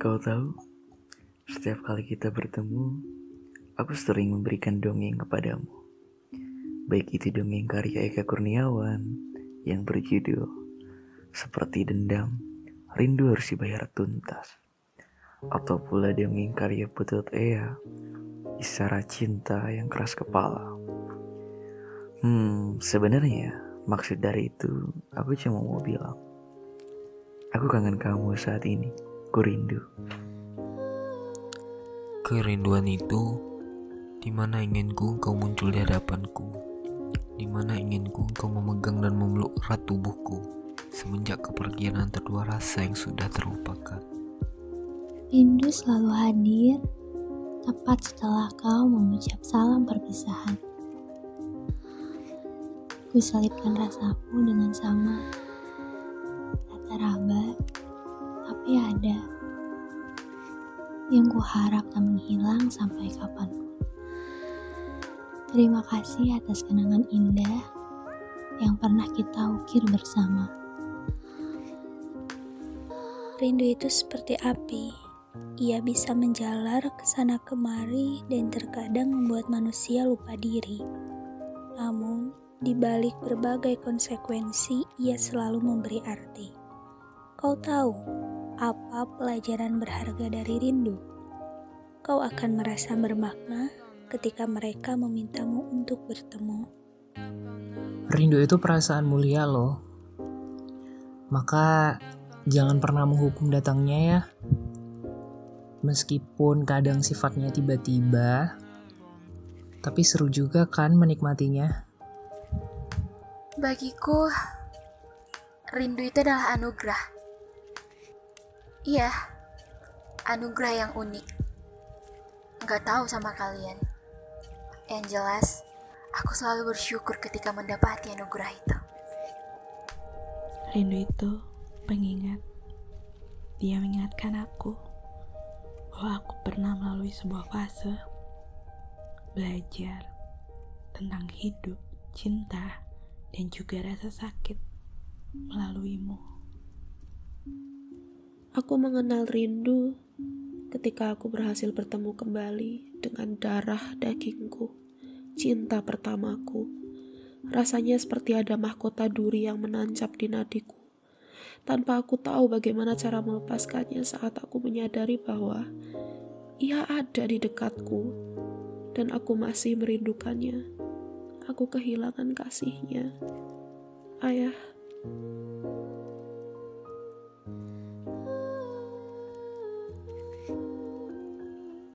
Kau tahu, setiap kali kita bertemu, aku sering memberikan dongeng kepadamu. Baik itu dongeng karya Eka Kurniawan yang berjudul Seperti Dendam, Rindu Harus Dibayar Tuntas. Atau pula dongeng karya Putut Ea, Isara Cinta yang Keras Kepala. Hmm, sebenarnya maksud dari itu aku cuma mau bilang, aku kangen kamu saat ini. Ku rindu. Kerinduan itu di mana inginku kau muncul di hadapanku, di mana inginku kau memegang dan memeluk erat tubuhku semenjak kepergian antar dua rasa yang sudah terlupakan. Rindu selalu hadir tepat setelah kau mengucap salam perpisahan. Ku selipkan rasaku dengan sama. Tak terabah, tapi ada yang kuharap tak menghilang sampai kapan pun. Terima kasih atas kenangan indah yang pernah kita ukir bersama. Rindu itu seperti api. Ia bisa menjalar ke sana kemari dan terkadang membuat manusia lupa diri. Namun, di balik berbagai konsekuensi, ia selalu memberi arti. Kau tahu, apa pelajaran berharga dari rindu? Kau akan merasa bermakna ketika mereka memintamu untuk bertemu. Rindu itu perasaan mulia loh. Maka jangan pernah menghukum datangnya ya. Meskipun kadang sifatnya tiba-tiba, tapi seru juga kan menikmatinya. Bagiku, rindu itu adalah anugerah Iya, anugerah yang unik. Gak tahu sama kalian. Yang jelas, aku selalu bersyukur ketika mendapati anugerah itu. Rindu itu pengingat. Dia mengingatkan aku bahwa aku pernah melalui sebuah fase belajar tentang hidup, cinta, dan juga rasa sakit melaluimu. Aku mengenal rindu ketika aku berhasil bertemu kembali dengan darah dagingku, cinta pertamaku. Rasanya seperti ada mahkota duri yang menancap di nadiku. Tanpa aku tahu bagaimana cara melepaskannya saat aku menyadari bahwa ia ada di dekatku dan aku masih merindukannya. Aku kehilangan kasihnya. Ayah,